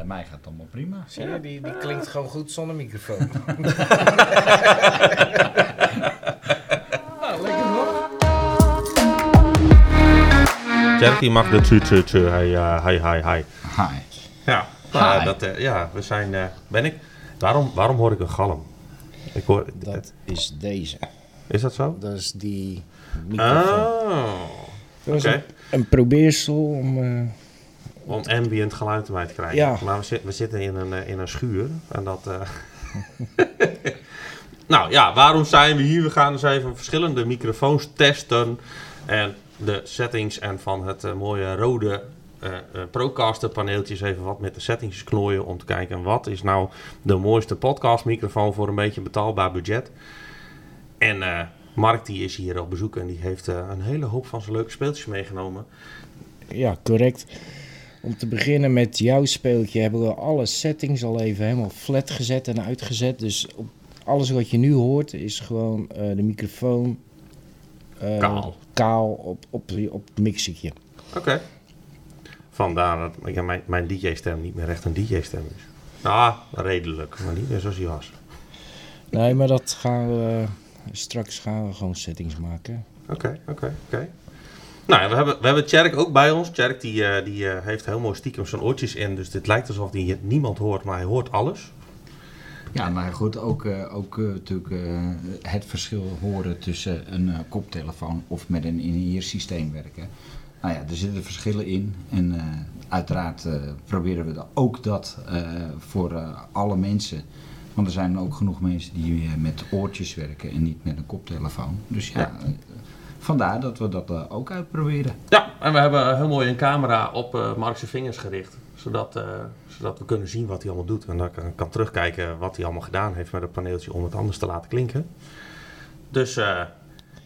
met mij gaat het allemaal prima. Zie je, die, die klinkt gewoon goed zonder microfoon. Nou, lekker hoor. Cherky mag de tu tu tu. Eh, hij, hij, hij. Hi. Ja, nou, Hi. dat, eh, ja, we zijn. eh, ben ik. Waarom, waarom hoor ik een galm? Ik hoor. Dat is deze. Is dat zo? Dat is die microfoon. Oh. Dat was oké. een, een probeersel om... Om ambient geluid erbij te krijgen. Ja. Maar we, zit- we zitten in een, eh, in een schuur. En dat. eh, nou ja, waarom zijn we hier? We gaan dus even verschillende microfoons testen. En de settings en van het eh, mooie rode eh eh, Procaster paneeltje is even wat met de settings knooien. Om te kijken wat is nou de mooiste podcastmicrofoon voor een beetje betaalbaar budget. En eh, Mark die is hier op bezoek en die heeft een hele hoop van zijn leuke speeltjes meegenomen. ja, correct. Om te beginnen met jouw speeltje hebben we alle settings al even helemaal flat gezet en uitgezet. Dus op alles wat je nu hoort is gewoon eh, de microfoon eh, Kaal. kaal op, op, op het mixertje. Oké. Vandaar dat ja, mijn, mijn DJ-stem niet meer echt een DJ-stem is. Nou, redelijk, maar niet meer zoals hij was. Nee, maar dat gaan we... Straks gaan we gewoon settings maken. Oké, oké, oké. Nou, we hebben, we hebben Tjerk ook bij ons. Tjerk die, eh, die eh, heeft heel mooi stiekem zijn oortjes in. Dus dit lijkt alsof hij niemand hoort, maar hij hoort alles. Ja, maar goed, ook, eh, ook natuurlijk het verschil horen tussen een koptelefoon of met een in-ear systeem werken. Nou ja, er zitten verschillen in en uiteraard proberen we ook dat voor alle mensen. Want er zijn ook genoeg mensen die met oortjes werken en niet met een koptelefoon. Dus ja, Ja. Vandaar dat we dat eh, ook uitproberen. Ja, en we hebben heel mooi een camera op eh Mark's vingers gericht. Zodat, eh, zodat we kunnen zien wat hij allemaal doet. En dan kan, kan terugkijken wat hij allemaal gedaan heeft met het paneeltje om het anders te laten klinken. Dus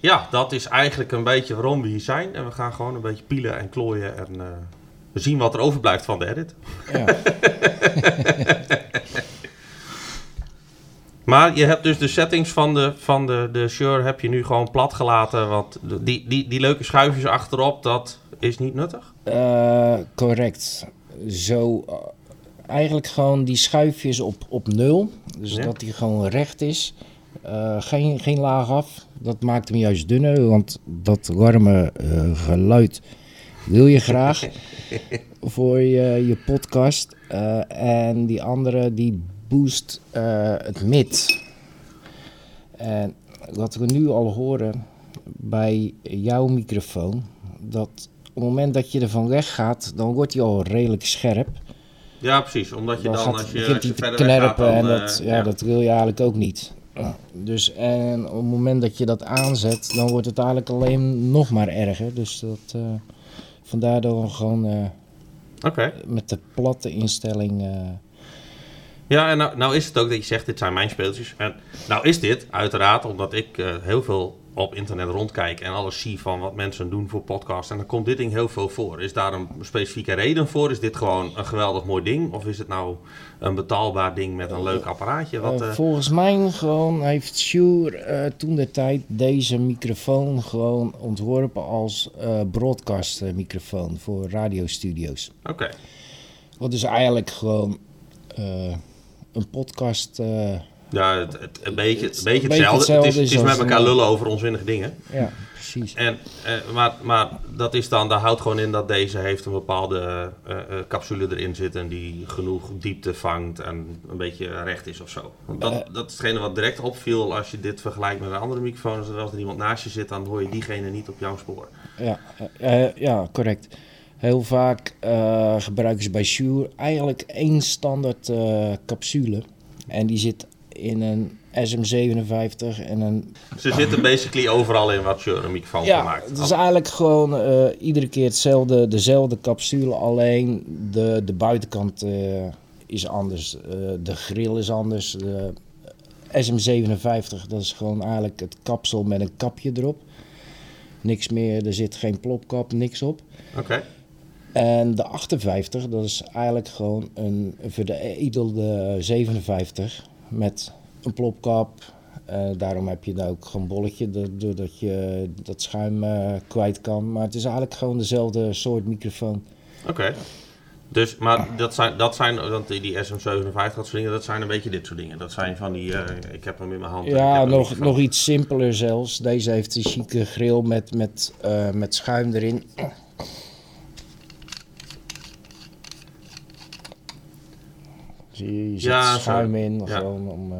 ja, dat is eigenlijk een beetje waarom we hier zijn. En we gaan gewoon een beetje pielen en klooien. En we zien wat er overblijft van de edit. Ja, Maar je hebt dus de settings van de, van de, de Shure heb je nu gewoon plat gelaten. Want die, die, die leuke schuifjes achterop, dat is niet nuttig. Eh, correct. Zo, eh, eigenlijk gewoon die schuifjes op, op nul. Dus Ja. dat die gewoon recht is. Eh, geen, geen laag af. Dat maakt hem juist dunner, want dat warme geluid wil je graag voor je, je podcast. En die andere die boost eh, het mid. En wat we nu al horen bij jouw microfoon, dat op het moment dat je ervan weggaat, dan wordt hij al redelijk scherp. Ja, precies. Omdat je dan, gaat, als je, begint als je te verder gaat, knerpen dan, en eh, dat, ja, dat wil je eigenlijk ook niet. Dus en op het moment dat je dat aanzet, dan wordt het eigenlijk alleen nog maar erger. Dus dat, eh, vandaar dat we gewoon met de platte instelling... Ja, en nou, nou is het ook dat je zegt, dit zijn mijn speeltjes. En nou is dit uiteraard omdat ik eh, heel veel op internet rondkijk en alles zie van wat mensen doen voor podcasts. En dan komt dit ding heel veel voor. Is daar een specifieke reden voor? Is dit gewoon een geweldig mooi ding? Of is het nou een betaalbaar ding met een leuk apparaatje? Wat, Eh, eh, volgens mij gewoon heeft Shure toen de tijd deze microfoon gewoon ontworpen als eh broadcast eh, microfoon voor radiostudio's. Oké. Wat dus eigenlijk gewoon een podcast. eh, Ja, het, het, een beetje, Het- een beetje hetzelfde. hetzelfde het is, het is met elkaar lullen over onzinnige dingen. ja, precies. En, eh, maar, maar dat is dan, daar houdt gewoon in dat deze heeft een bepaalde eh, capsule erin zitten die genoeg diepte vangt en een beetje recht is of zo. Want Dat, dat is hetgene wat direct opviel als je dit vergelijkt met een andere microfoon. Dus als er iemand naast je zit, dan hoor je diegene niet op jouw spoor. Ja, ja correct. Heel vaak eh, gebruiken ze bij Shure eigenlijk één standaard eh, capsule. En die zit in een SM57 en een Ze zitten basically overal in wat je een microfoon Ja, het is eigenlijk gewoon eh, iedere keer hetzelfde, dezelfde capsule, alleen de, de buitenkant is anders. De grill is anders. De SM57, dat is gewoon eigenlijk het kapsel met een kapje erop. Niks meer, er zit geen plopkap, niks op. Oké. En de 58, dat is eigenlijk gewoon een veredelde 57 met een plopkap. Eh, daarom heb je daar ook gewoon een bolletje, do- doordat je dat schuim eh, kwijt kan. Maar het is eigenlijk gewoon dezelfde soort microfoon. Oké. Dus, maar dat zijn, dat zijn want die, die SM57, dat soort dingen, dat zijn een beetje dit soort dingen. Dat zijn van die, eh, ik heb hem in mijn hand. Ja, nog, nog iets simpeler zelfs. Deze heeft een chique grill met, met, met schuim erin. Zie je, je zet Ja, zo. schuim in. Ja. Gewoon om, eh,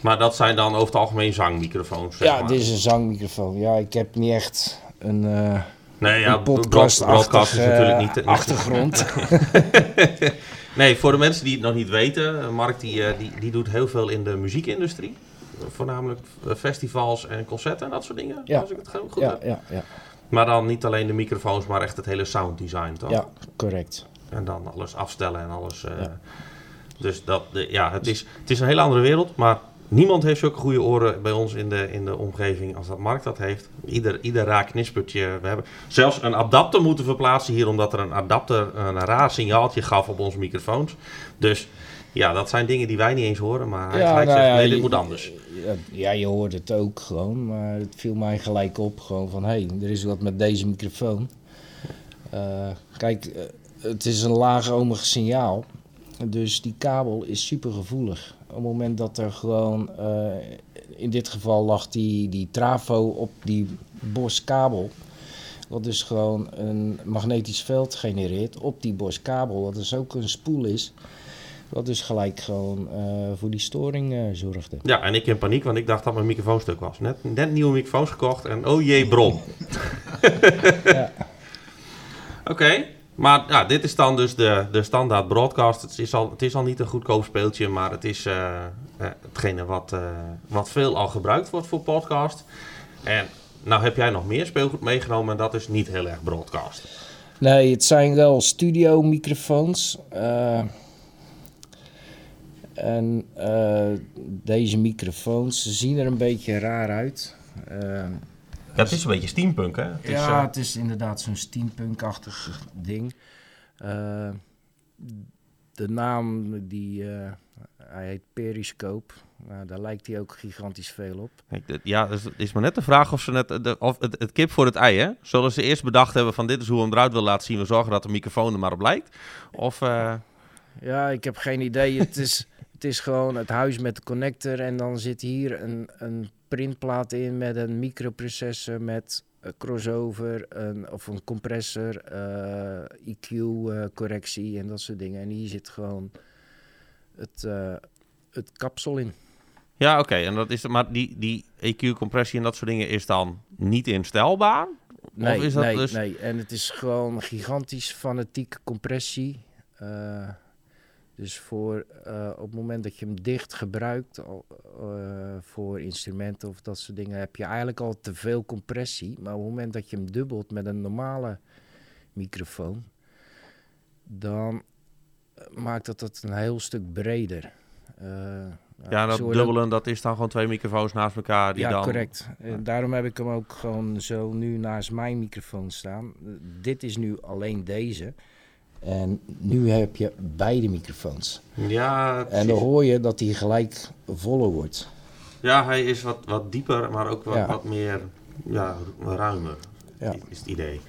Maar dat zijn dan over het algemeen zangmicrofoons. zeg ja, maar. dit is een zangmicrofoon. Ja, ik heb niet echt een, eh nee, ja, podcast, broadcast is natuurlijk niet. niet achtergrond. Nee, voor de mensen die het nog niet weten, Mark die, eh, die, die doet heel veel in de muziekindustrie. Voornamelijk festivals en concerten en dat soort dingen. Ja. Als ik het goed goed ja, heb. ja, ja, Maar dan niet alleen de microfoons, maar echt het hele sounddesign, toch? ja, correct. En dan alles afstellen en alles. eh, Ja. Dus dat, de, ja, het is, het is een hele andere wereld, maar niemand heeft zulke goede oren bij ons in de, in de omgeving als dat Mark dat heeft. Ieder, ieder raar knispertje. We hebben zelfs een adapter moeten verplaatsen hier, omdat er een adapter een raar signaaltje gaf op onze microfoons. Dus ja, dat zijn dingen die wij niet eens horen, maar hij gelijk nou zegt, nee, dit je- moet anders. Ja, ja, je hoort het ook gewoon, maar het viel mij gelijk op gewoon van, hé, hey, er is wat met deze microfoon. Eh, kijk, eh, het is een laag-ohmig signaal, dus die kabel is super gevoelig. Op het moment dat er gewoon, eh, in dit geval lag die, die trafo op die boskabel, wat dus gewoon een magnetisch veld genereert op die boskabel, wat dus ook een spoel is. Wat dus gelijk gewoon eh, voor die storing eh, zorgde. Ja, en ik in paniek, want ik dacht dat mijn microfoonstuk was. Net, net nieuwe microfoons gekocht en oh jee, bron. Ja. Oké, maar dit is dan dus de, de standaard broadcast. Het is, al, het is al niet een goedkoop speeltje, maar het is eh, eh, hetgene wat, eh, wat veel al gebruikt wordt voor podcast. En nou heb jij nog meer speelgoed meegenomen en dat is niet heel erg broadcast. Nee, het zijn wel studio microfoons. en deze microfoons zien er een beetje raar uit. Ja, het is een beetje steampunk, hè? Het is, ja, eh, het is inderdaad zo'n steampunk-achtig ding. Eh, de naam, die, eh, hij heet Periscope. Nou, daar lijkt hij ook gigantisch veel op. ik- ja, het is- het is maar net de vraag of ze net, de, of het, het kip voor het ei, hè? Zullen ze eerst bedacht hebben van dit is hoe we hem eruit willen laten zien. We zorgen dat de microfoon er maar op lijkt. Of, eh, Ja, ik heb geen idee. Het is, het is gewoon het huis met de connector. En dan zit hier een, een printplaat in met een microprocessor met een crossover een, of een compressor, eh, EQ-correctie en dat soort dingen. En hier zit gewoon het, eh, het kapsel in. Ja, oké. En dat is maar die, die EQ-compressie en dat soort dingen is dan niet instelbaar? Nee, of is dat nee, dus... nee. En het is gewoon gigantisch fanatieke compressie. Dus voor eh, op het moment dat je hem dicht gebruikt eh, voor instrumenten of dat soort dingen, heb je eigenlijk al te veel compressie. Maar op het moment dat je hem dubbelt met een normale microfoon, dan eh, maakt dat het een heel stuk breder. Eh, Ja, dat dubbelen, dat is dan gewoon twee microfoons naast elkaar die ja, dan... correct. Eh, daarom heb ik hem ook gewoon zo nu naast mijn microfoon staan. Dit is nu alleen deze. En nu heb je beide microfoons. Ja, En dan hoor je dat hij gelijk voller wordt. ja, hij is wat, wat dieper, maar ook wat, Ja. wat meer ja, ruimer, Ja. is het idee.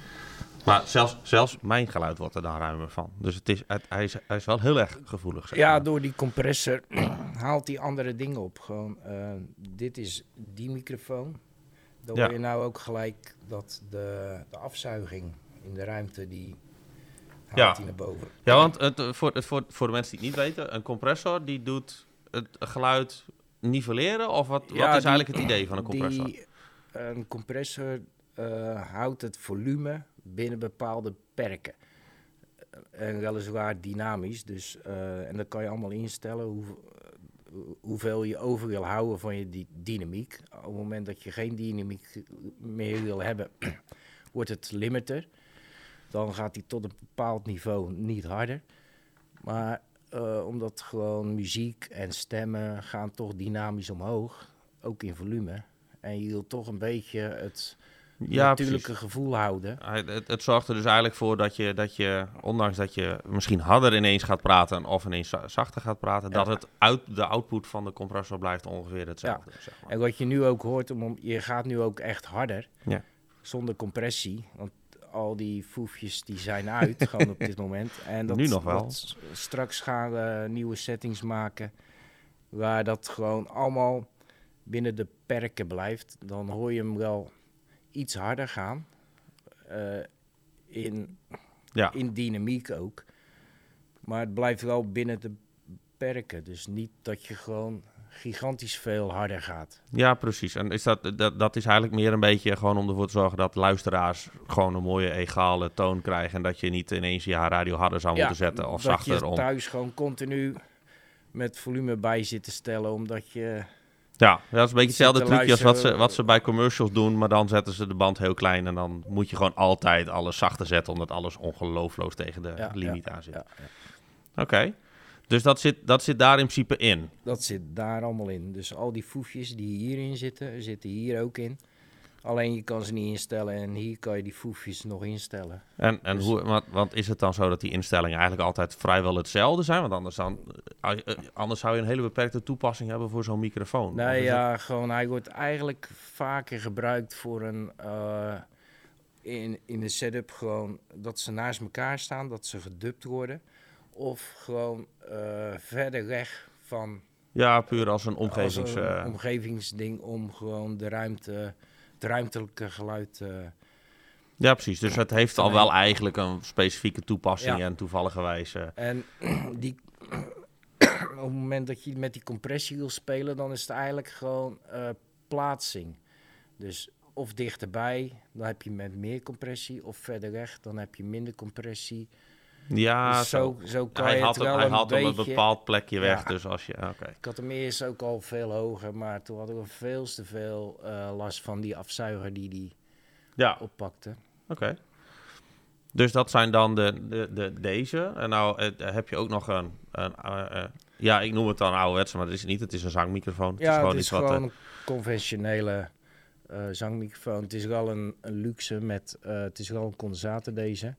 Maar zelfs, zelfs mijn geluid wordt er dan ruimer van. Dus het is, het, hij, is, hij is wel heel erg gevoelig. Zeg Ja, maar. door die compressor haalt hij andere dingen op. Gewoon, eh, dit is die microfoon. Dan Ja. hoor je nou ook gelijk dat de, de afzuiging in de ruimte, die haalt hij naar boven. Ja, want het, eh, voor, het, voor, voor de mensen die het niet weten, een compressor die doet het geluid nivelleren? Of wat, wat is die- eigenlijk het idee van een compressor? Die, een compressor eh, houdt het volume binnen bepaalde perken. En weliswaar dynamisch, dus, eh, en dan kan je allemaal instellen hoe, eh, hoeveel je over wil houden van je die dynamiek. Op het moment dat je geen dynamiek meer wil hebben, wordt het limiter. Dan gaat hij tot een bepaald niveau niet harder. Maar eh, omdat gewoon muziek en stemmen gaan toch dynamisch omhoog, ook in volume. En je wil toch een beetje het Ja, natuurlijke precies. gevoel houden. Het, het zorgt er dus eigenlijk voor dat je, dat je, ondanks dat je misschien harder ineens gaat praten of ineens za- zachter gaat praten, Ja. dat het uit, de output van de compressor blijft ongeveer hetzelfde. Zeg maar. En wat je nu ook hoort, om, je gaat nu ook echt harder, Ja. zonder compressie. Want al die foefjes die zijn uit, gewoon op dit moment. En dat, Nu nog wel. dat straks gaan we nieuwe settings maken waar dat gewoon allemaal binnen de perken blijft. Dan hoor je hem wel iets harder gaan. eh, in, Ja. in dynamiek ook. Maar het blijft wel binnen de perken. Dus niet dat je gewoon gigantisch veel harder gaat. Ja, precies. En is dat, dat, dat is eigenlijk meer een beetje gewoon om ervoor te zorgen dat luisteraars gewoon een mooie egale toon krijgen. En dat je niet ineens je radio harder zou moeten zetten of dat zachter. je Om... thuis gewoon continu met volume bij zit te stellen, omdat je... Ja, dat is een beetje hetzelfde trucje als wat ze, wat ze bij commercials doen. Maar dan zetten ze de band heel klein en dan moet je gewoon altijd alles zachter zetten. Omdat alles ongelooflijk tegen de Ja, limiet ja, aan zit. ja, ja. Oké. Dus dat zit, dat zit daar in principe in. Dat zit daar allemaal in. Dus al die foefjes die hierin zitten, zitten hier ook in. Alleen je kan ze niet instellen en hier kan je die foefjes nog instellen. En, en Dus- hoe, want, want is het dan zo dat die instellingen eigenlijk altijd vrijwel hetzelfde zijn? Want anders, dan, eh, eh, anders zou je een hele beperkte toepassing hebben voor zo'n microfoon. Of Nee, ja, gewoon hij wordt eigenlijk vaker gebruikt voor een... eh, in, in de setup gewoon dat ze naast elkaar staan, dat ze gedubt worden. Of gewoon eh, verder weg van Ja, puur als een als omgevings... een eh, omgevingsding om gewoon de ruimte, het ruimtelijke geluid... eh, ja, precies. Dus het heeft al wel eigenlijk een specifieke toepassing Ja. en toevallige wijze. En die, op het moment dat je met die compressie wil spelen, dan is het eigenlijk gewoon plaatsing. Dus of dichterbij, dan heb je met meer compressie, of verder weg, dan heb je minder compressie. Ja, dus zo. zo, kan Hij je had het hem, wel hij een had hem een bepaald plekje weg, Ja. dus als je... Oké. Ik had hem eerst ook al veel hoger, maar toen hadden we veel te veel eh, last van die afzuiger die die Ja, oppakte. Oké. Dus dat zijn dan de, de, de, deze. En nou eh, heb je ook nog een... een eh, eh, ja, ik noem het dan ouderwetse, maar dat is het niet. Het is een zangmicrofoon. Het is gewoon het is wat... eh, gewoon een conventionele eh, zangmicrofoon. Het is wel een, een luxe met, eh, het is wel een condensator deze.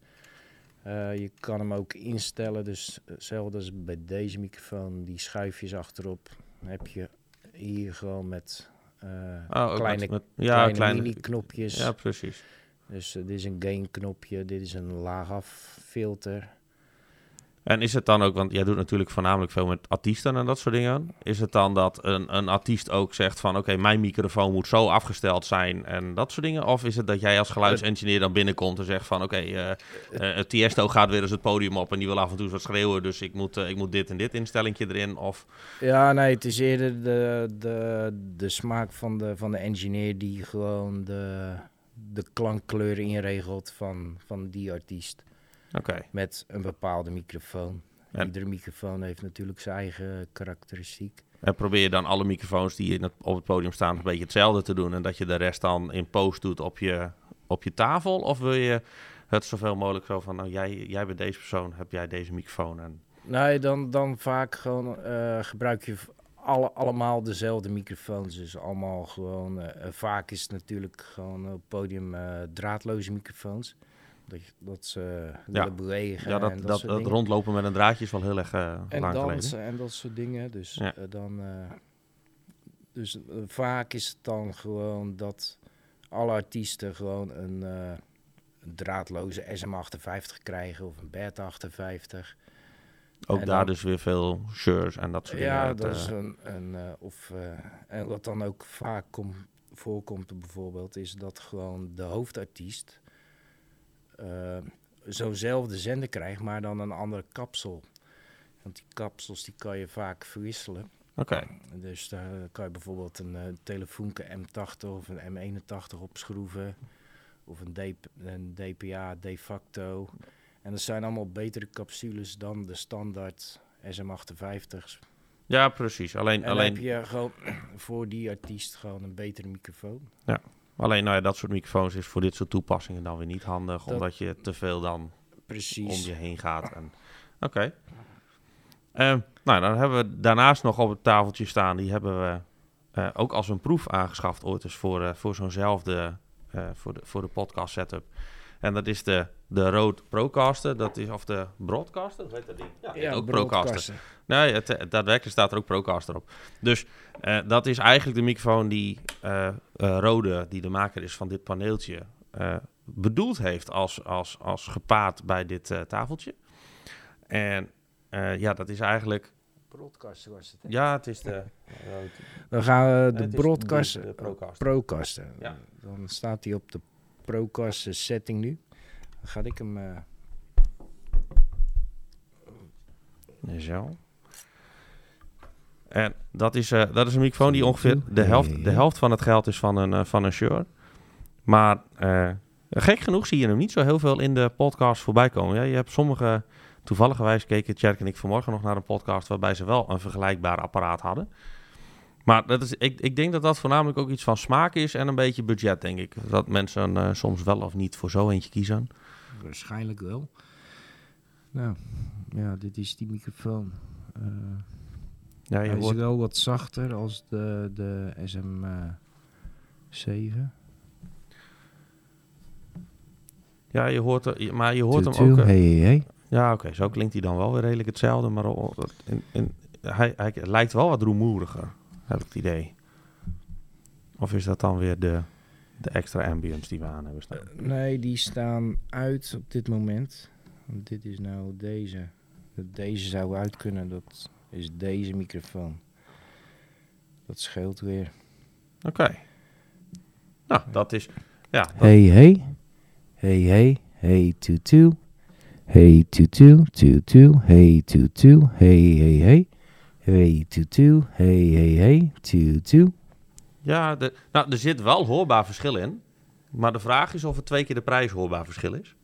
Eh, je kan hem ook instellen, dus hetzelfde als bij deze microfoon, die schuifjes achterop heb je hier gewoon met eh, oh, ook kleine, met- met- ja, kleine, kleine mini-knopjes. Ja, precies. Dus eh, dit is een gain knopje, dit is een laagaf filter. En is het dan ook, want jij doet natuurlijk voornamelijk veel met artiesten en dat soort dingen. Is het dan dat een, een artiest ook zegt van oké, mijn microfoon moet zo afgesteld zijn en dat soort dingen? Of is het dat jij als geluidsengineer dan binnenkomt en zegt van oké, eh eh, het Tiesto gaat weer eens het podium op en die wil af en toe wat schreeuwen, dus ik moet, eh, ik moet dit en dit instellingje erin? Of Ja, nee, het is eerder de, de, de smaak van de, van de engineer die gewoon de, de klankkleur inregelt van, van die artiest. Met een bepaalde microfoon. En- Iedere microfoon heeft natuurlijk zijn eigen karakteristiek. en probeer je dan alle microfoons die in het, op het podium staan een beetje hetzelfde te doen en dat je de rest dan in post doet op je, op je tafel? Of wil je het zoveel mogelijk zo van nou jij, jij bent deze persoon, heb jij deze microfoon en Nee, dan, dan vaak gewoon eh, gebruik je alle, allemaal dezelfde microfoons. Dus allemaal gewoon, eh, vaak is het natuurlijk gewoon op het podium eh, draadloze microfoons. Dat, ze willen bewegen Ja, dat, en dat, dat, rondlopen met een draadje is wel heel erg eh, En lang geleden. dansen en dat soort dingen. Dus Ja. eh, dan. eh, dus vaak is het dan gewoon dat alle artiesten gewoon een, een draadloze SM58 krijgen of een Beta 58. Ook en daar dan- dus weer veel shirts en dat soort dingen. Ja, dat is een. een of, en wat dan ook vaak kom, voorkomt, bijvoorbeeld, is dat gewoon de hoofdartiest zo'nzelfde zender krijgt, maar dan een andere kapsel. Want die kapsels die kan je vaak verwisselen. Oké, Dus daar kan je bijvoorbeeld een eh Telefunke M80 of een M81 opschroeven. Of een, D- een DPA de facto. En dat zijn allemaal betere capsules dan de standaard SM58's. ja precies. Alleen, En alleen, heb je gewoon voor die artiest gewoon een betere microfoon. Alleen nou ja, dat soort microfoons is voor dit soort toepassingen dan weer niet handig. Dat- Omdat je te veel dan Precies. om je heen gaat. En- Oké. Ehm, nou, dan hebben we daarnaast nog op het tafeltje staan. Die hebben we eh, ook als een proef aangeschaft ooit eens voor, eh, voor zo'nzelfde, eh, voor, de, voor de podcast setup. En dat is de, de Rode Procaster. Dat is, of de Broadcaster, heet dat ding? Ja, ook Procaster. Nee, het, het- daadwerkelijk staat er ook Procaster op. Dus eh, dat is eigenlijk de microfoon die eh, eh, Rode, die de maker is van dit paneeltje, eh, bedoeld heeft als, als, als gepaard bij dit eh, tafeltje. En eh, ja, dat is eigenlijk... Broadcaster was het. Ja, het is de... Dan gaan we de broadcaster, de Procaster. Procaster. Ja. Dan staat hij op de Procaster setting nu. Dan ga ik hem... eh, Zo. En dat is, eh, dat is een microfoon die ongeveer de helft, de helft van het geld is van een, eh, van een Shure. Maar gek genoeg zie je hem niet zo heel veel in de podcast voorbij komen. Ja, je hebt sommige, toevallig keken Tjerk en ik vanmorgen nog naar een podcast waarbij ze wel een vergelijkbaar apparaat hadden. Maar dat is, ik, ik denk dat dat voornamelijk ook iets van smaak is en een beetje budget, denk ik. Dat mensen eh, soms wel of niet voor zo eentje kiezen. Waarschijnlijk wel. Nou, ja, dit is die microfoon. Eh, Ja, je hij is wel wat zachter als de, de SM7. ja, je hoort, er- maar je hoort hem ook... eh, hey, hey. Ja, oké, zo klinkt hij dan wel weer redelijk hetzelfde, maar in, in, hij, hij lijkt wel wat rumoeriger, heb ik het idee. Of is dat dan weer de, de extra ambience die we aan hebben staan? Nee, die staan uit op dit moment. Want dit is nou deze. Deze zou uit kunnen, dat is deze microfoon. Dat scheelt weer. Oké. Nou, dat is... Ja, dat- Hey, hey. Hey, hey. Hey, tutu. Hey, tutu, tutu. Hey, tutu. Hey, hey, hey. Hey, tutu. Hey, hey, hey. Tutu. ja de, nou, er zit wel hoorbaar verschil in. Maar de vraag is of het twee keer de prijs hoorbaar verschil is.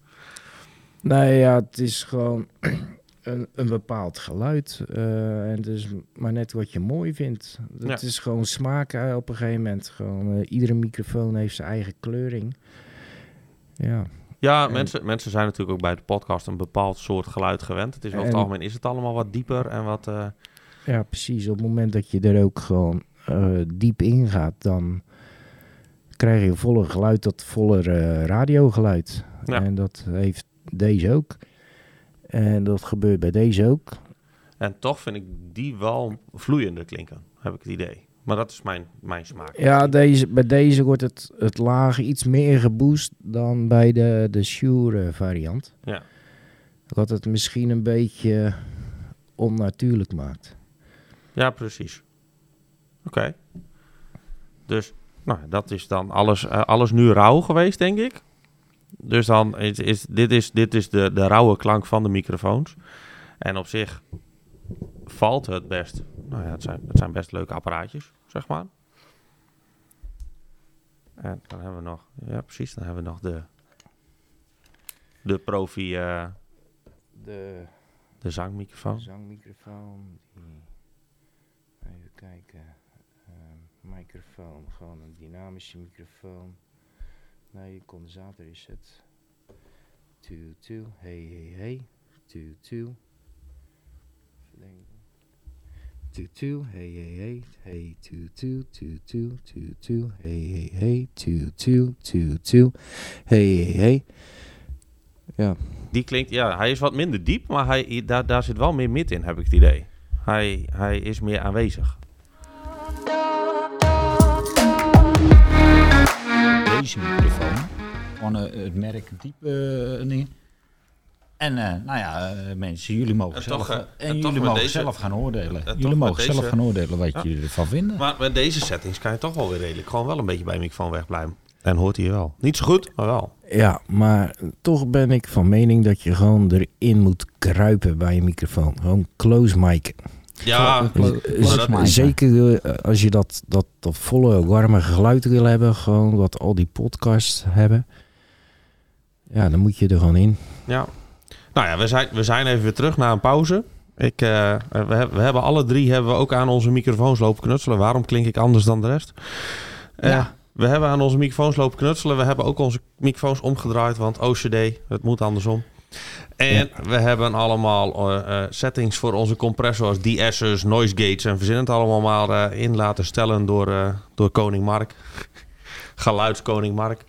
Nee, ja, het is gewoon een, een bepaald geluid. eh, en het is maar net wat je mooi vindt. Het Ja. is gewoon smaak eh, op een gegeven moment. Gewoon, eh, iedere microfoon heeft zijn eigen kleuring. Ja, Ja, En- mensen, mensen zijn natuurlijk ook bij de podcast een bepaald soort geluid gewend. Het is over het En- algemeen is het allemaal wat dieper en wat... ja, precies. Op het moment dat je er ook gewoon eh, diep in gaat, dan krijg je volle geluid, dat volle eh, radiogeluid. Ja. En dat heeft deze ook. En dat gebeurt bij deze ook. En toch vind ik die wel vloeiender klinken, heb ik het idee. Maar dat is mijn, mijn smaak. Ja, deze, bij deze wordt het, het laag iets meer geboost dan bij de, de Shure variant. Ja. Wat het misschien een beetje onnatuurlijk maakt. Ja, precies. Oké. Dus, nou, dat is dan alles, eh, alles nu rauw geweest, denk ik. Dus dan is, is dit is, dit is de, de rauwe klank van de microfoons. En op zich valt het best. Nou ja, het zijn, het zijn best leuke apparaatjes, zeg maar. En dan hebben we nog, ja precies, dan hebben we nog de, de profi, eh, De de zangmicrofoon. zangmicrofoon. Die, even kijken. Ehm, microfoon. Gewoon een dynamische microfoon. Nee, condensator is het. 2-2. Hey, hey, hey. 2-2. Two-two, hey, hey, hey, hey, two-two, two-two, two-two, hey, hey, hey, two-two, two-two, hey, hey, hey. Ja, Die klinkt, ja, hij is wat minder diep, maar hij, daar, daar zit wel meer mid in, heb ik het idee. Hij, hij is meer aanwezig. Deze microfoon. Gewoon eh, het merk diep eh, dingen. En eh, nou ja, mensen, jullie mogen En zelf, toch, en jullie mogen deze- zelf gaan oordelen. Jullie mogen deze- zelf gaan oordelen wat Ja. jullie ervan vinden. Maar met deze settings kan je toch wel weer redelijk gewoon wel een beetje bij je microfoon wegblijven. En hoort hij wel. Niet zo goed, maar wel. Ja, maar toch ben ik van mening dat je gewoon erin moet kruipen bij je microfoon. Gewoon close mic. Ja, Zeker eh, als je dat, dat, dat volle, warme geluid wil hebben. Gewoon wat al die podcasts hebben. Ja, dan moet je er gewoon in. ja. Nou ja, we zijn, we zijn even weer terug na een pauze. Ik, eh, we, we hebben alle drie hebben we ook aan onze microfoons lopen knutselen. Waarom klink ik anders dan de rest? Eh, Ja. We hebben aan onze microfoons lopen knutselen. We hebben ook onze microfoons omgedraaid, want OCD, het moet andersom. En we hebben allemaal eh, eh, settings voor onze compressors, de-essers, noise gates en verzin het allemaal maar eh, in laten stellen door, eh, door koning Mark. Geluidskoning Mark.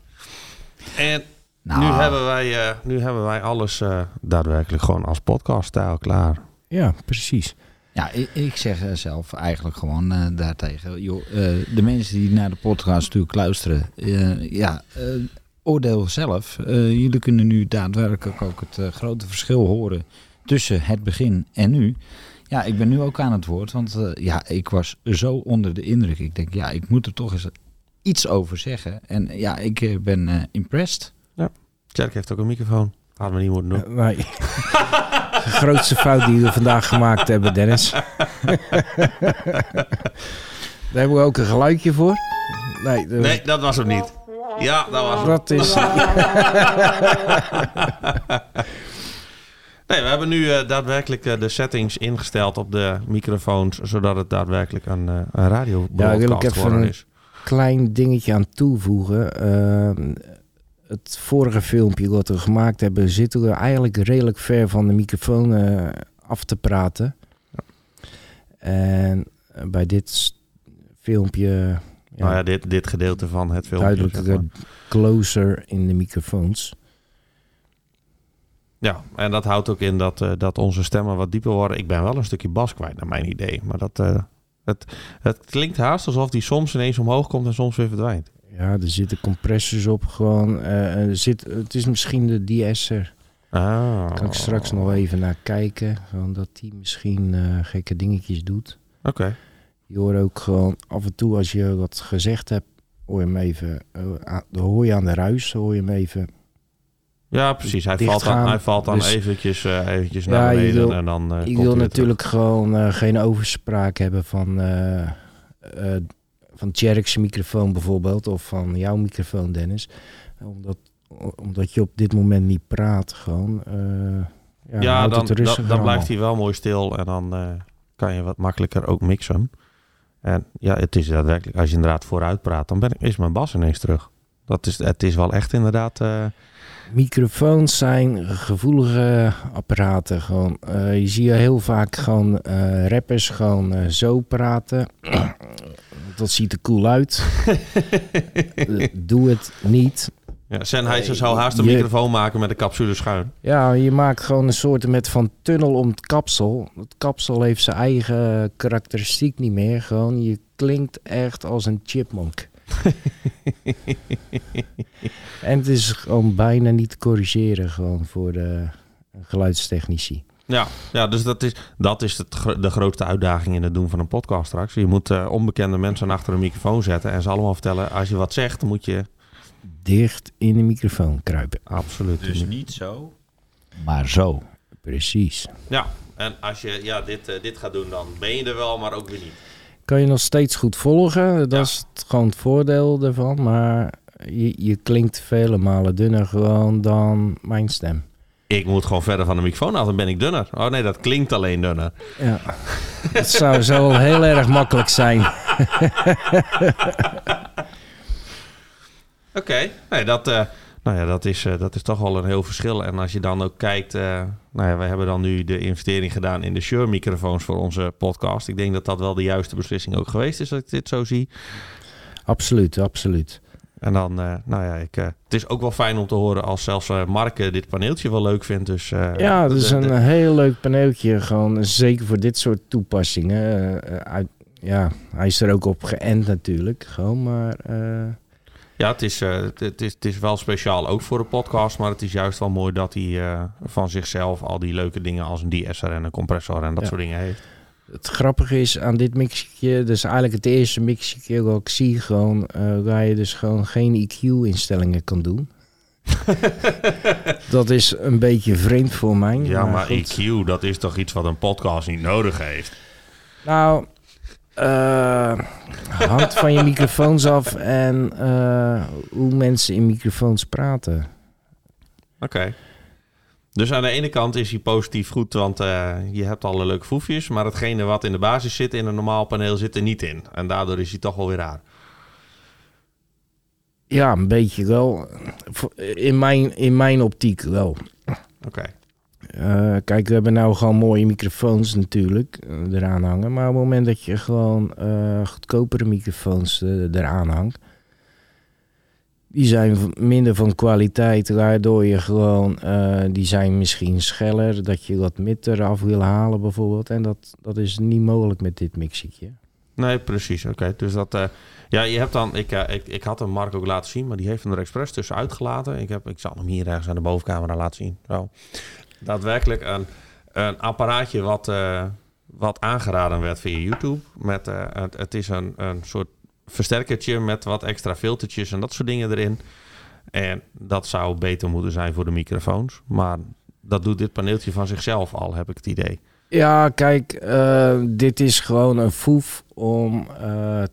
En Nou, nu, hebben wij, eh, nu hebben wij alles eh, daadwerkelijk gewoon als podcaststijl klaar. Ja, precies. Ja, ik, zeg zelf eigenlijk gewoon eh, daartegen. Joh, eh, de mensen die naar de podcast natuurlijk luisteren. eh, ja, eh, oordeel zelf. Eh, jullie kunnen nu daadwerkelijk ook het eh, grote verschil horen tussen het begin en nu. Ja, ik ben nu ook aan het woord, want eh, ja, ik was zo onder de indruk. Ik denk, ja, ik moet er toch eens iets over zeggen. En ja, ik ben impressed. Tjerk heeft ook een microfoon. Hadden we niet moeten doen. Nee. de grootste fout die we vandaag gemaakt hebben, Dennis. Daar hebben we ook een geluidje voor. Nee, dat- Nee, dat was hem niet. Ja, dat was dat is... Nee, we hebben nu eh, daadwerkelijk eh, de settings ingesteld op de microfoons, zodat het daadwerkelijk een, uh, een radio Ja, wil ik even een- is. klein dingetje aan toevoegen. Ehm, het vorige filmpje wat we gemaakt hebben, zitten we eigenlijk redelijk ver van de microfoon af te praten. En bij dit filmpje ja, Nou ja, dit, dit gedeelte van het filmpje. duidelijk zeg maar. closer in de microfoons. Ja, en dat houdt ook in dat, eh, dat onze stemmen wat dieper worden. Ik ben wel een stukje bas kwijt, naar mijn idee. Maar dat, eh, het, het klinkt haast alsof die soms ineens omhoog komt en soms weer verdwijnt. Ja, er zitten compressors op gewoon. eh, er zit, het is misschien de de-esser. Ah. Kan ik straks nog even naar kijken. Dat die misschien gekke dingetjes doet. Oké. Je hoort ook gewoon af en toe als je wat gezegd hebt, hoor je hem even, eh, aan- dan hoor je aan de ruis, hoor je hem even. Ja, precies. Hij valt dan, gaan. hij valt dan Dus- eventjes, eh, eventjes Ja, naar beneden wil- en dan eh, ik hij wil natuurlijk gewoon eh, geen overspraak hebben van, eh eh van Tjerk's microfoon bijvoorbeeld, of van jouw microfoon Dennis. Omdat, omdat je op dit moment niet praat gewoon. eh ja, Ja, dan, dan, blijft hij wel mooi stil en dan eh, kan je wat makkelijker ook mixen. En ja, het is daadwerkelijk, als je inderdaad vooruit praat, dan ben ik, is mijn bas ineens terug. Dat is, het is wel echt inderdaad... eh, Microfoons zijn gevoelige apparaten. Gewoon. Eh, je ziet heel vaak gewoon eh, rappers gewoon zo praten. Dat ziet er cool uit. Doe het niet. Ja, Sennheiser zou haast een je- microfoon maken met de capsule schuin. Ja, je maakt gewoon een soort met van tunnel om het kapsel. Het kapsel heeft zijn eigen karakteristiek niet meer. Gewoon, je klinkt echt als een chipmunk. en het is gewoon bijna niet te corrigeren gewoon voor de geluidstechnici. Ja, ja dus dat is, dat is het, de grootste uitdaging in het doen van een podcast straks. Je moet eh, onbekende mensen achter een microfoon zetten en ze allemaal vertellen... als je wat zegt, dan moet je Dicht in de microfoon kruipen. absoluut... Dus niet zo, maar zo. Precies. Ja, en als je ja, dit, eh, dit gaat doen, dan ben je er wel, maar ook weer niet. Kan je nog steeds goed volgen. Dat Ja. is het, gewoon het voordeel ervan. Maar je, je klinkt vele malen dunner gewoon dan mijn stem. Ik moet gewoon verder van de microfoon af, dan ben ik dunner. Oh nee, dat klinkt alleen dunner. Ja, het zou zo heel erg makkelijk zijn. Oké, nee, dat, eh, nou ja, dat, is, eh, dat is toch wel een heel verschil. En als je dan ook kijkt, eh, nou ja, we hebben dan nu de investering gedaan in de Shure microfoons voor onze podcast. Ik denk dat dat wel de juiste beslissing ook geweest is, als ik dit zo zie. Absoluut, absoluut. En dan, eh, nou ja, ik, eh, het is ook wel fijn om te horen als zelfs eh, Mark dit paneeltje wel leuk vindt. Dus, eh, Ja, dat is de- een de- heel leuk paneeltje. Gewoon, zeker voor dit soort toepassingen. Uit, ja, hij is er ook op geënt natuurlijk. Gewoon, maar eh, Ja, het is, eh, het, is, het is wel speciaal ook voor de podcast, maar het is juist wel mooi dat hij eh, van zichzelf al die leuke dingen als een de-esser en een compressor en dat Ja. soort dingen heeft. het grappige is aan dit mixje, dus eigenlijk het eerste mixje wat ik zie, gewoon, eh, waar je dus gewoon geen EQ-instellingen kan doen. dat is een beetje vreemd voor mij. Ja, maar goed. EQ, dat is toch iets wat een podcast niet nodig heeft? Nou, eh hangt van je microfoons af en eh, hoe mensen in microfoons praten. Oké. Dus aan de ene kant is hij positief goed, want eh, je hebt alle leuke foefjes, maar hetgene wat in de basis zit in een normaal paneel zit er niet in. En daardoor is hij toch wel weer raar. Ja, een beetje wel. In mijn, in mijn optiek wel. Oké. Eh, kijk, we hebben nou gewoon mooie microfoons natuurlijk eh, eraan hangen. Maar op het moment dat je gewoon eh, goedkopere microfoons eraan hangt... Die zijn minder van kwaliteit, waardoor je gewoon... die zijn misschien scheller, dat je wat mid eraf wil halen bijvoorbeeld. En dat, dat is niet mogelijk met dit mixetje. Nee, precies. Oké, dus dat... ja, je hebt dan... Ik, ik, ik had hem Mark ook laten zien, maar die heeft hem er expres tussen uitgelaten. Ik, heb, ik zal hem hier ergens aan de bovencamera laten zien. Zo. Daadwerkelijk een, een apparaatje wat, eh, wat aangeraden werd via YouTube. Met, eh, het, het is een, een soort versterkertje met wat extra filtertjes en dat soort dingen erin. En dat zou beter moeten zijn voor de microfoons. Maar dat doet dit paneeltje van zichzelf al, heb ik het idee. Ja, kijk, eh, dit is gewoon een foef om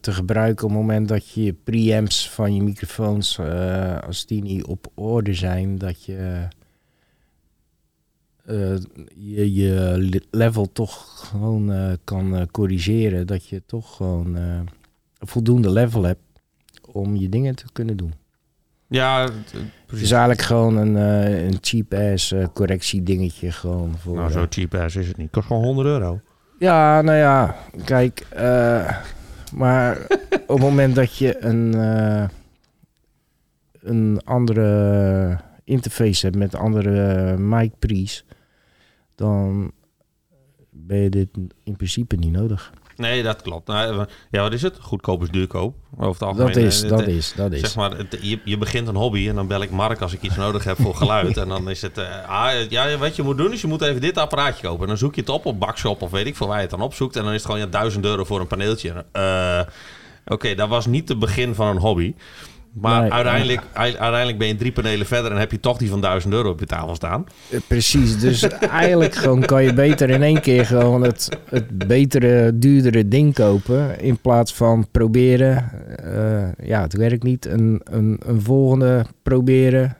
te gebruiken op het moment dat je preamps van je microfoons, als die niet op orde zijn, dat je eh, je, je level toch gewoon eh, kan eh, corrigeren. Dat je toch gewoon een voldoende level hebt om je dingen te kunnen doen. Ja, het- is eigenlijk gewoon een, een cheap-ass eh, correctiedingetje gewoon voor... Nou, zo cheap ass is het niet. Kost gewoon 100 euro. Ja, nou ja, kijk, maar op het moment dat je een, een andere interface hebt met andere mic pre's, dan ben je dit in principe niet nodig. Nee, dat klopt. Nou, ja, wat is het? Goedkoop is duurkoop. Over het algemeen. Dat is, eh, dat het- is, dat is. Zeg maar, het- je, je begint een hobby en dan bel ik Mark als ik iets nodig heb voor geluid. en dan is het, eh, ah, ja, wat je moet doen is je moet even dit apparaatje kopen. En dan zoek je het op op Bakshop of weet ik veel waar je het dan opzoekt. En dan is het gewoon ja, 1000 euro voor een paneeltje. Eh, Oké, dat was niet het begin van een hobby. Maar Nee, uiteindelijk, uiteindelijk ben je drie panelen verder en heb je toch die van 1000 euro op je tafel staan. Eh, Precies, dus eigenlijk gewoon kan je beter in één keer gewoon het, het betere, duurdere ding kopen. In plaats van proberen, eh, ja, het werkt niet, een, een, een volgende proberen.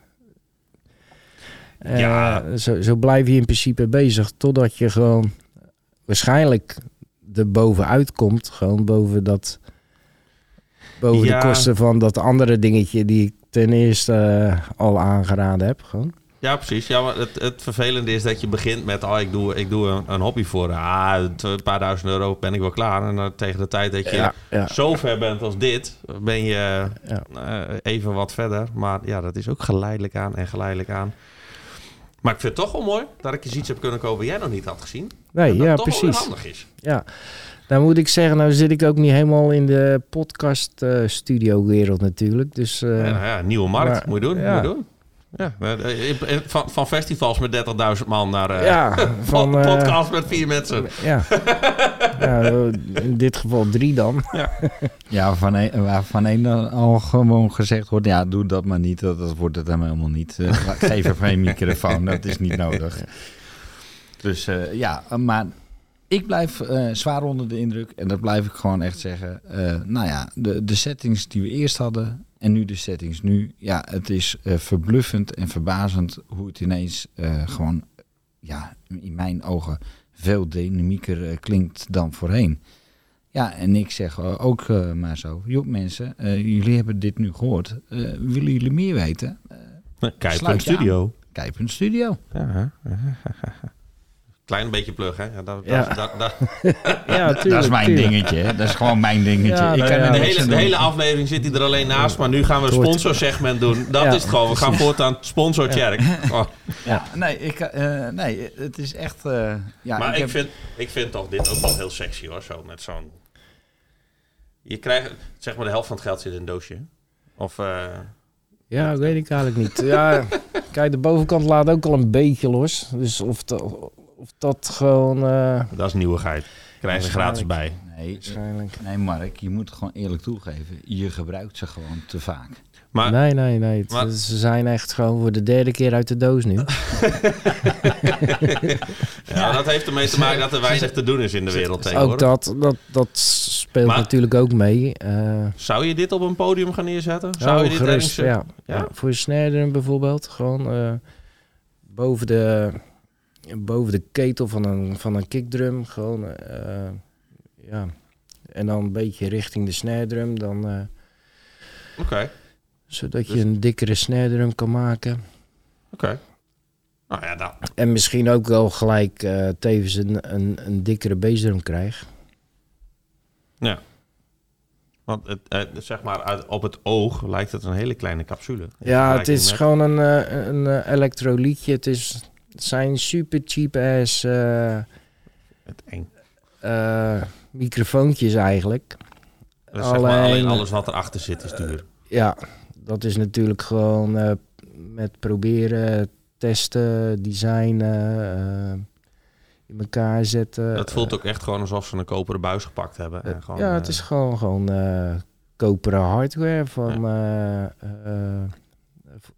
Eh, Ja. zo, zo blijf je in principe bezig totdat je gewoon waarschijnlijk er bovenuit komt. Gewoon boven dat, boven Ja. de kosten van dat andere dingetje die ik ten eerste eh, al aangeraden heb. Gewoon. Ja, precies. Ja, maar het, het vervelende is dat je begint met... oh, ik doe, ik doe een, een hobby voor ah, een paar duizend euro ben ik wel klaar. En dan tegen de tijd dat je Ja, ja. zo ver bent als dit... ben je eh, even wat verder. Maar ja, dat is ook geleidelijk aan en geleidelijk aan. Maar ik vind het toch wel mooi dat ik eens iets heb kunnen kopen... jij nog niet had gezien. Nee, ja, toch wel weer precies. handig is. Ja. Nou moet ik zeggen, nou zit ik ook niet helemaal in de podcast eh, studio wereld natuurlijk. Dus eh, ja, nou ja, nieuwe markt. maar- moet je doen. ja. Moet je doen. Ja, eh, van, van festivals met 30.000 man naar eh ja, van pod- eh, podcast met vier mensen. ja. ja, in dit geval drie dan. Ja, waarvan een, waarvan een dan al gewoon gezegd wordt, ja, doe dat maar niet. Dat, dat wordt het hem helemaal niet. Eh, geef hem geen microfoon, dat is niet nodig. Dus eh, ja, maar ik blijf eh, zwaar onder de indruk. En dat blijf ik gewoon echt zeggen. Eh, nou ja, de, de settings die we eerst hadden en nu de settings nu. Ja, het is eh, verbluffend en verbazend hoe het ineens gewoon, ja, in mijn ogen veel dynamieker klinkt dan voorheen. Ja, en ik zeg ook maar zo. Joh, mensen, jullie hebben dit nu gehoord. Eh, willen jullie meer weten? Kijk, een je aan. studio. Kijk een studio. Ja, Klein beetje plug, hè? Ja, dat, Ja. dat- dat- dat- Ja, tuurlijk, dat is mijn tuurlijk. dingetje. Hè? Dat is gewoon mijn dingetje. Ja, ik nou ja, de, niks hele, de hele aflevering zit hij er alleen naast, maar nu gaan we een Het sponsorsegment doen. Dat Ja, is het gewoon. We gaan voortaan sponsor Tjerk. Oh, Ja, nee, ik, eh, nee, het is echt... eh, ja, maar ik, heb- vind, ik vind toch dit ook wel heel sexy hoor, zo met zo'n... Je krijgt, zeg maar de helft van het geld zit in een doosje. Of, eh, Ja, dat weet ik eigenlijk niet. Ja, kijk, de bovenkant laat ook al een beetje los. Dus of, dat of dat gewoon... eh, dat is nieuwigheid. Krijg je er gratis bij. Nee, waarschijnlijk... nee, Mark, je moet het gewoon eerlijk toegeven. Je gebruikt ze gewoon te vaak. Maar nee, nee, nee. Het- maar- ze zijn echt gewoon voor de derde keer uit de doos nu. ja, dat heeft ermee te maken dat er weinig te doen is in de wereld Ook tegenwoordig. dat, dat, dat speelt Maar- natuurlijk ook mee. eh Zou je dit op een podium gaan neerzetten? Zou oh, je dit gerust, ergens... ja. Ja? Ja, Voor snare bijvoorbeeld. Gewoon eh, boven, de, boven de ketel van een, van een kickdrum. Gewoon, eh, ja. En dan een beetje richting de snare drum. Dan, eh, Oké, zodat je Dus- een dikkere snare drum kan maken. oké. Nou ja, dat, En misschien ook wel gelijk eh, tevens een, een, een dikkere bassdrum krijgt. Ja. Want het, eh, zeg maar, uit, op het oog lijkt het een hele kleine capsule. Ja, het is met- gewoon een, een eh, elektrolytje. Het, is, het zijn super cheap ass... eh, Het eng. eh, microfoontjes eigenlijk. Zeg maar alleen alles wat erachter zit is duur. Ja, dat is natuurlijk gewoon eh, met proberen, testen, designen, in elkaar zetten. Het voelt ook echt gewoon alsof ze een koperen buis gepakt hebben. En gewoon, ja, het is gewoon, gewoon koperen hardware van...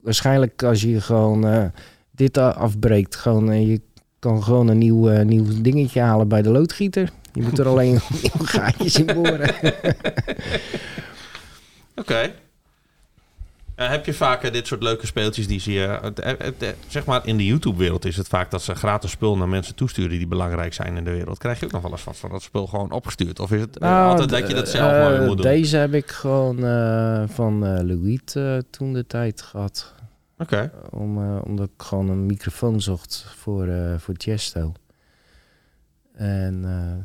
waarschijnlijk als je gewoon dit afbreekt, gewoon, en je kan gewoon een nieuw, eh, nieuw dingetje halen bij de loodgieter. Je moet er alleen nieuwe gaatjes in boren. Oké. Eh, heb je vaak eh, dit soort leuke speeltjes die zie je... eh, eh, eh, zeg maar in de YouTube-wereld is het vaak dat ze gratis spul naar mensen toesturen die belangrijk zijn in de wereld. Krijg je ook nog wel eens wat van dat spul gewoon opgestuurd? Of is het eh, Nou, altijd dat je dat zelf eh, maar moet doen? Deze heb ik gewoon eh, van eh Louis eh, toen de tijd gehad. Oké. Om, eh, omdat ik gewoon een microfoon zocht voor, eh voor Chesto. En eh,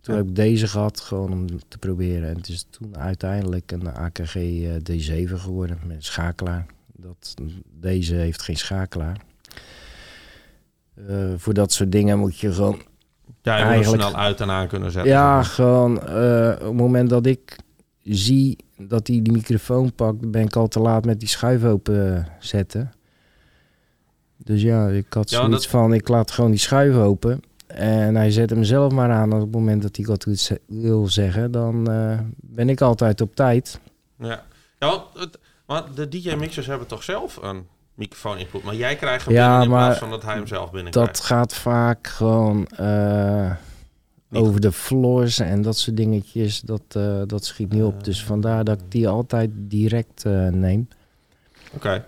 toen heb ik deze gehad, gewoon om te proberen. En het is toen uiteindelijk een AKG eh, D7 geworden met een schakelaar. Dat, deze heeft geen schakelaar. Eh, voor dat soort dingen moet je gewoon Ja, je Eigenlijk- snel uit en aan kunnen zetten. ja, gewoon eh, op het moment dat ik zie dat hij die microfoon pakt, ben ik al te laat met die schuif open zetten. Dus ja, ik had Ja, zoiets dat- van, ik laat gewoon die schuif open. En hij zet hem zelf maar aan. Op het moment dat hij wat wil zeggen, dan eh, ben ik altijd op tijd. Ja, ja want, de DJ-mixers hebben toch zelf een microfoon input, maar jij krijgt hem Ja, binnen in plaats van dat hij hem zelf Dat binnenkrijgt. gaat vaak gewoon eh, Niet over de floors en dat soort dingetjes. Dat, eh, dat schiet niet op. Dus vandaar dat ik die altijd direct eh, neem. Oké.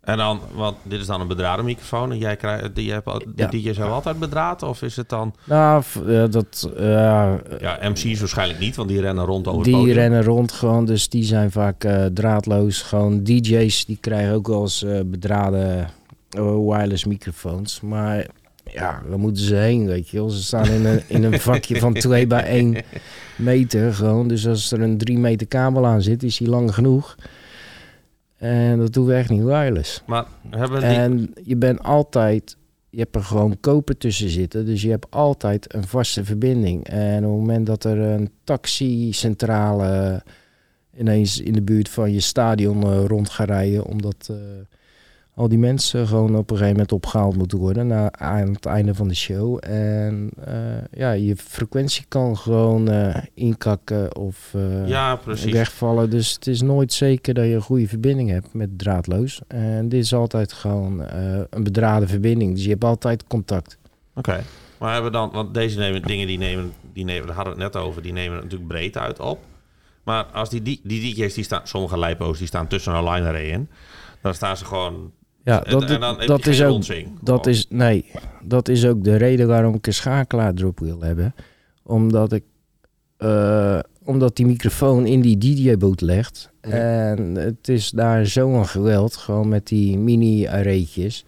En dan, want dit is dan een bedraden microfoon en jij krijgt, die heb, Ja. Hebben altijd bedraad of is het dan, Nou, eh, dat, eh, ja, MC's waarschijnlijk niet, want die rennen rond over die podium. rennen rond gewoon, dus die zijn vaak eh, draadloos. Gewoon DJ's, die krijgen ook wel eens eh, bedraden eh, wireless microfoons. Maar ja, waar moeten ze heen, weet je wel. Ze staan in een, in een vakje van 2 bij 1 meter gewoon. Dus als er een 3 meter kabel aan zit, is die lang genoeg. En dat doen we echt niet wireless. Maar hebben die, En je bent altijd, je hebt er gewoon koper tussen zitten. Dus je hebt altijd een vaste verbinding. En op het moment dat er een taxicentrale ineens in de buurt van je stadion eh, rond gaat rijden, omdat eh, al die mensen gewoon op een gegeven moment opgehaald moeten worden na, aan het einde van de show. En eh, ja, je frequentie kan gewoon eh, inkakken of eh, ja, precies. wegvallen. Dus het is nooit zeker dat je een goede verbinding hebt met draadloos. En dit is altijd gewoon een bedraden verbinding. Dus je hebt altijd contact. Oké. Maar hebben dan, want deze nemen, dingen die nemen, die nemen, daar hadden we het net over, die nemen natuurlijk breed uit op. Maar als die, die, die DJ's, die staan, sommige lijpo's, die staan tussen een line in. Dan staan ze gewoon, Ja, dat, en dan dat is ook. Dat is, nee, dat is ook de reden waarom ik een schakelaar erop wil hebben. Omdat ik. eh, omdat die microfoon in die DJ-boot legt. Ja. En het is daar zo'n geweld. Gewoon met die mini-arraytjes.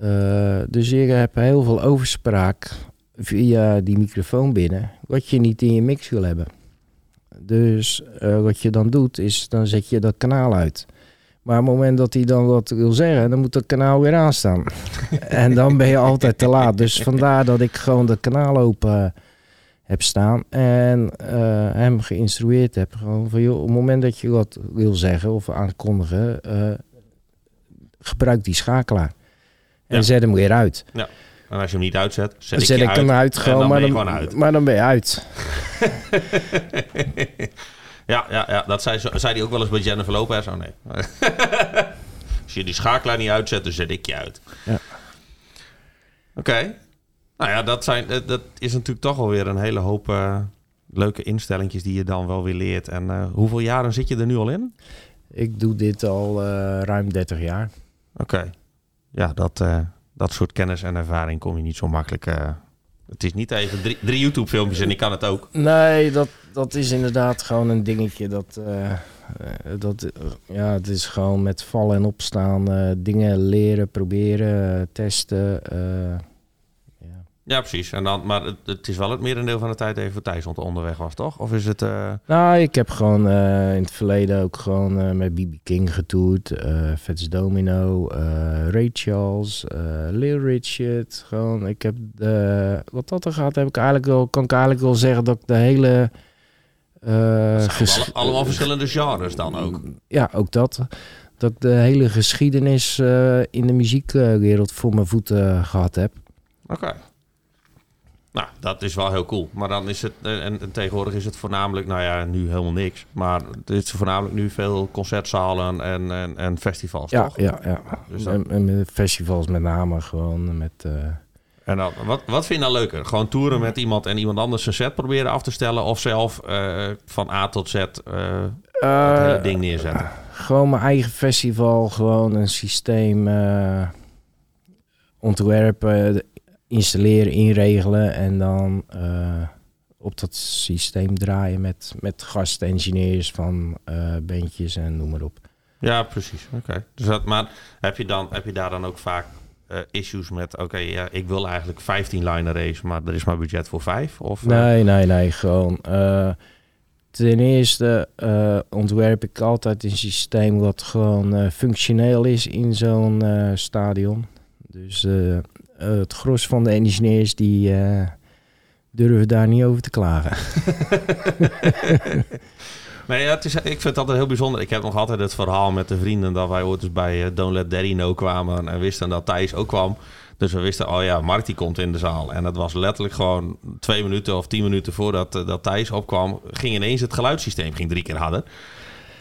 Eh, dus je hebt heel veel overspraak via die microfoon binnen. Wat je niet in je mix wil hebben. Dus eh, wat je dan doet, is dan zet je dat kanaal uit. Maar op het moment dat hij dan wat wil zeggen, dan moet dat kanaal weer aanstaan. en dan ben je altijd te laat. Dus vandaar dat ik gewoon dat kanaal open heb staan. En eh, hem geïnstrueerd heb. Gewoon van, joh, op het moment dat je wat wil zeggen of aankondigen, eh, gebruik die schakelaar. En Ja. zet hem weer uit. En als je hem niet uitzet, zet Dan ik zet je ik uit. hem uit, gewoon, dan maar, ben je dan, gewoon uit. maar dan ben je uit. ja, ja, ja, dat zei, ze- zei hij ook wel eens bij Jennifer Lopez. Oh nee. Als je die schakelaar niet uitzet, dan zet ik je uit. Ja. Oké. Nou ja, dat, zijn, dat- is natuurlijk toch alweer een hele hoop eh, leuke instellingjes die je dan wel weer leert. En eh, hoeveel jaren zit je er nu al in? Ik doe dit al eh, ruim 30 jaar. Oké. Ja, dat, dat soort kennis en ervaring kom je niet zo makkelijk... het is niet even drie, drie YouTube-filmpjes en ik kan het ook. Nee, dat, dat is inderdaad gewoon een dingetje. Dat, eh, eh, dat, eh, ja, het is gewoon met vallen en opstaan. dingen leren, proberen, testen. Ja. Precies. En dan, maar het, het is wel het merendeel van de tijd even Thijs onderweg was, toch? Of is het... eh, Nou, ik heb gewoon eh, in het verleden ook gewoon eh, met BB King getoerd. Fats Domino, Ray Charles, Lil Richard. Gewoon, ik heb wat dat er gaat, heb ik eigenlijk wel, kan ik eigenlijk wel zeggen dat ik de hele... alle- allemaal verschillende genres dan ook. Ja, ook dat. Dat ik de hele geschiedenis in de muziekwereld voor mijn voeten gehad heb. Oké. Nou, dat is wel heel cool. Maar dan is het, eh, en, en tegenwoordig is het voornamelijk, nou ja, nu helemaal niks. Maar het is voornamelijk nu veel concertzalen en, en, en festivals, Ja, toch? ja, ja. Dus dat- en, en met festivals met name gewoon met... eh, En dan, wat, wat vind je nou leuker? Gewoon toeren met iemand en iemand anders zijn set proberen af te stellen? Of zelf eh, van A tot Z eh, het hele ding neerzetten? Gewoon mijn eigen festival, gewoon een systeem ontwerpen, installeren, inregelen en dan eh, op dat systeem draaien met, met gastengineers van eh bandjes en noem maar op. Ja, precies. Oké. Dus dat, maar heb je, dan, heb je daar dan ook vaak eh, issues met... Oké, ja, ik wil eigenlijk 15 liner race, maar er is maar budget voor 5? Of, Nee, nee, nee, gewoon. ten eerste ontwerp ik altijd een systeem wat gewoon functioneel is in zo'n stadion. Dus het gros van de engineers die eh, durven daar niet over te klagen. Nee, ja, het is, ik vind het altijd heel bijzonder. Ik heb nog altijd het verhaal met de vrienden dat wij ooit eens bij eh, Don't Let Daddy Know kwamen en wisten dat Thijs ook kwam. Dus we wisten, oh ja, Mark die komt in de zaal. En dat was letterlijk gewoon twee minuten of tien minuten voordat eh, dat Thijs opkwam, ging ineens het geluidssysteem ging drie keer harder.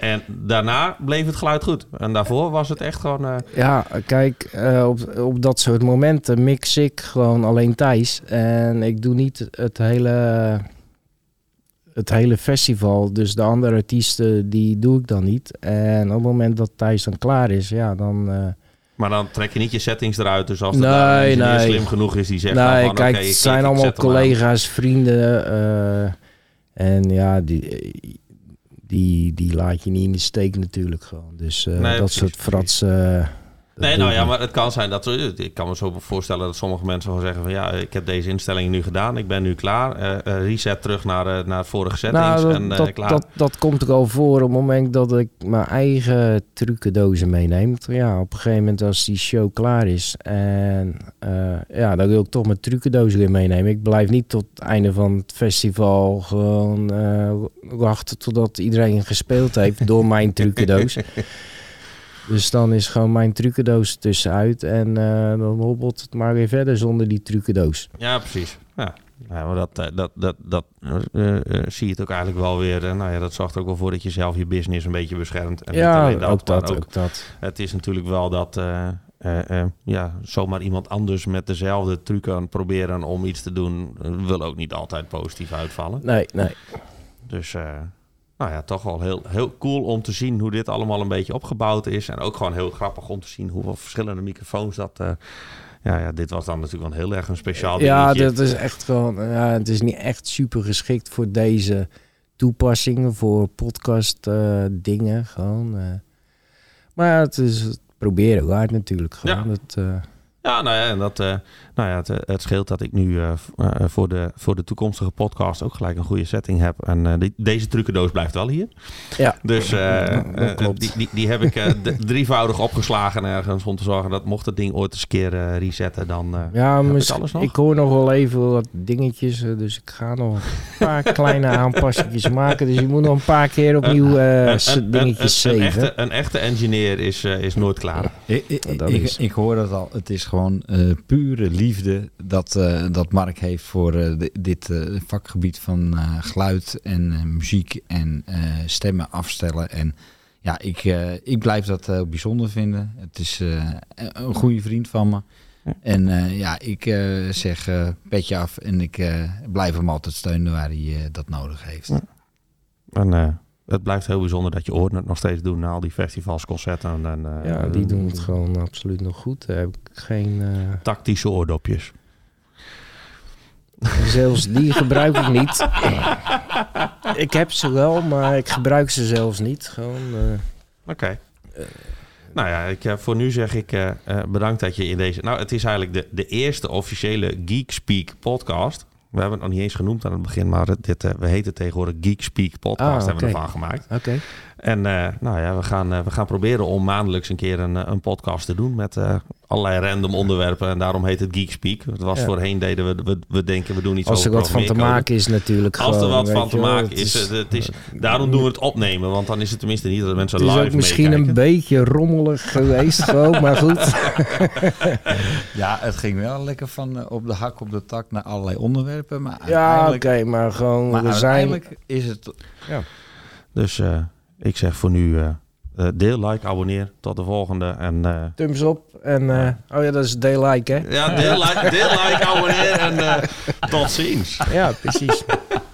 En daarna bleef het geluid goed. En daarvoor was het echt gewoon... eh, Ja, kijk, eh, op, op dat soort momenten mix ik gewoon alleen Thijs. En ik doe niet het hele, het hele festival. Dus de andere artiesten, die doe ik dan niet. En op het moment dat Thijs dan klaar is, ja, dan... eh, maar dan trek je niet je settings eruit. Dus als Nee, nee. slim genoeg is die zegt... dan nee, van, kijk, het zijn allemaal collega's, vrienden. en ja, die, die, die laat je niet in de steek natuurlijk gewoon. Dus Nee, dat precies, soort frats... dat Nee, nou ja, maar het kan zijn dat... Ik kan me zo voorstellen dat sommige mensen gewoon zeggen van... Ja, ik heb deze instellingen nu gedaan. Ik ben nu klaar. Eh, eh, reset terug naar, eh, naar vorige settings Nou, dat, en eh, dat, klaar. dat, dat komt ook al voor op het moment dat ik mijn eigen trucendozen meeneem. Ja, op een gegeven moment als die show klaar is en eh, ja, dan wil ik toch mijn trucendozen weer meenemen. Ik blijf niet tot het einde van het festival gewoon eh, wachten totdat iedereen gespeeld heeft door mijn trucendoos. Dus dan is gewoon mijn trucendoos tussenuit en eh, dan hobbelt het maar weer verder zonder die trucendoos. Ja, precies. Ja. Ja, maar dat, eh, dat, dat, dat eh, eh, zie je het ook eigenlijk wel weer. eh, nou ja, dat zorgt er ook wel voor dat je zelf je business een beetje beschermt. En ja, dat, ook dat, ook- ook dat. Het is natuurlijk wel dat ja, zomaar iemand anders met dezelfde truc aan proberen om iets te doen, wil ook niet altijd positief uitvallen. Nee, nee. Dus nou ja, toch wel heel, heel cool om te zien hoe dit allemaal een beetje opgebouwd is. En ook gewoon heel grappig om te zien hoeveel verschillende microfoons dat... eh, ja, ja, dit was dan natuurlijk wel heel erg een speciaal Ja, dat is echt gewoon. Ja, het is niet echt super geschikt voor deze toepassingen, voor podcast eh, dingen. Gewoon. eh. Maar ja, het is het proberen waard natuurlijk. Gewoon. Ja. Dat, Ja, nou ja, en dat, eh, nou ja het, eh, het scheelt dat ik nu eh, voor, de, voor de toekomstige podcast ook gelijk een goede setting heb. En eh, die, deze trucendoos blijft wel hier. ja. Dus Ja, dat klopt. die, die, die heb ik eh, d- drievoudig opgeslagen ergens om te zorgen dat mocht het ding ooit eens een keer resetten, dan... eh, Ja, mis- alles nog? ik hoor nog wel even wat dingetjes, dus ik ga nog een paar kleine aanpassingjes maken. Dus je moet nog een paar keer opnieuw eh, een- s- een- dingetjes een, een, zeven. echte, een echte engineer is, is nooit klaar. Ik, ik, ik, is- ik hoor dat al. Het is gewoon eh, pure liefde dat, eh, dat Mark heeft voor eh, di- dit vakgebied van geluid en muziek en stemmen afstellen. En ja, ik, ik blijf dat eh, bijzonder vinden. Het is een goede vriend van me. En ja, ik zeg petje af en ik blijf hem altijd steunen waar hij dat nodig heeft. Ja. En het blijft heel bijzonder dat je oren het nog steeds doen na al die festivals, concerten en... eh, Ja, die doen het gewoon absoluut nog goed. Daar heb ik geen... eh, Tactische oordopjes. Zelfs die gebruik ik niet. ik heb ze wel, maar ik gebruik ze zelfs niet. Gewoon, eh, Oké. Nou ja, ik, voor nu zeg ik bedankt dat je in deze... Nou, het is eigenlijk de, de eerste officiële Geek Speak podcast. We hebben het nog niet eens genoemd aan het begin, maar dit, eh, we heten tegenwoordig Geek Speak podcast Ah, hebben we ervan gemaakt. Oké. En eh, nou ja, we gaan, eh, we gaan proberen om maandelijks een keer een, een podcast te doen met allerlei random onderwerpen. En daarom heet het Geek Speak. Het was Ja. voorheen deden we, we, we denken we doen iets Als er wat van te maken is natuurlijk Als er wat van te maken het is, het, het is, daarom doen we het opnemen. Want dan is het tenminste niet dat mensen Het is live ook misschien meekijken. een beetje rommelig geweest, gewoon, maar goed. Ja, het ging wel lekker van eh, op de hak op de tak naar allerlei onderwerpen. Maar Ja, oké, uiteindelijk, maar gewoon, maar we zijn... uiteindelijk is het... Dus eh, ik zeg voor nu eh, deel, like, abonneer. Tot de volgende. En eh, Thumbs op en... eh, oh ja, dat is deel like, hè? ja, deel, like, deel, like, abonneer en eh, tot ziens. Ja, precies.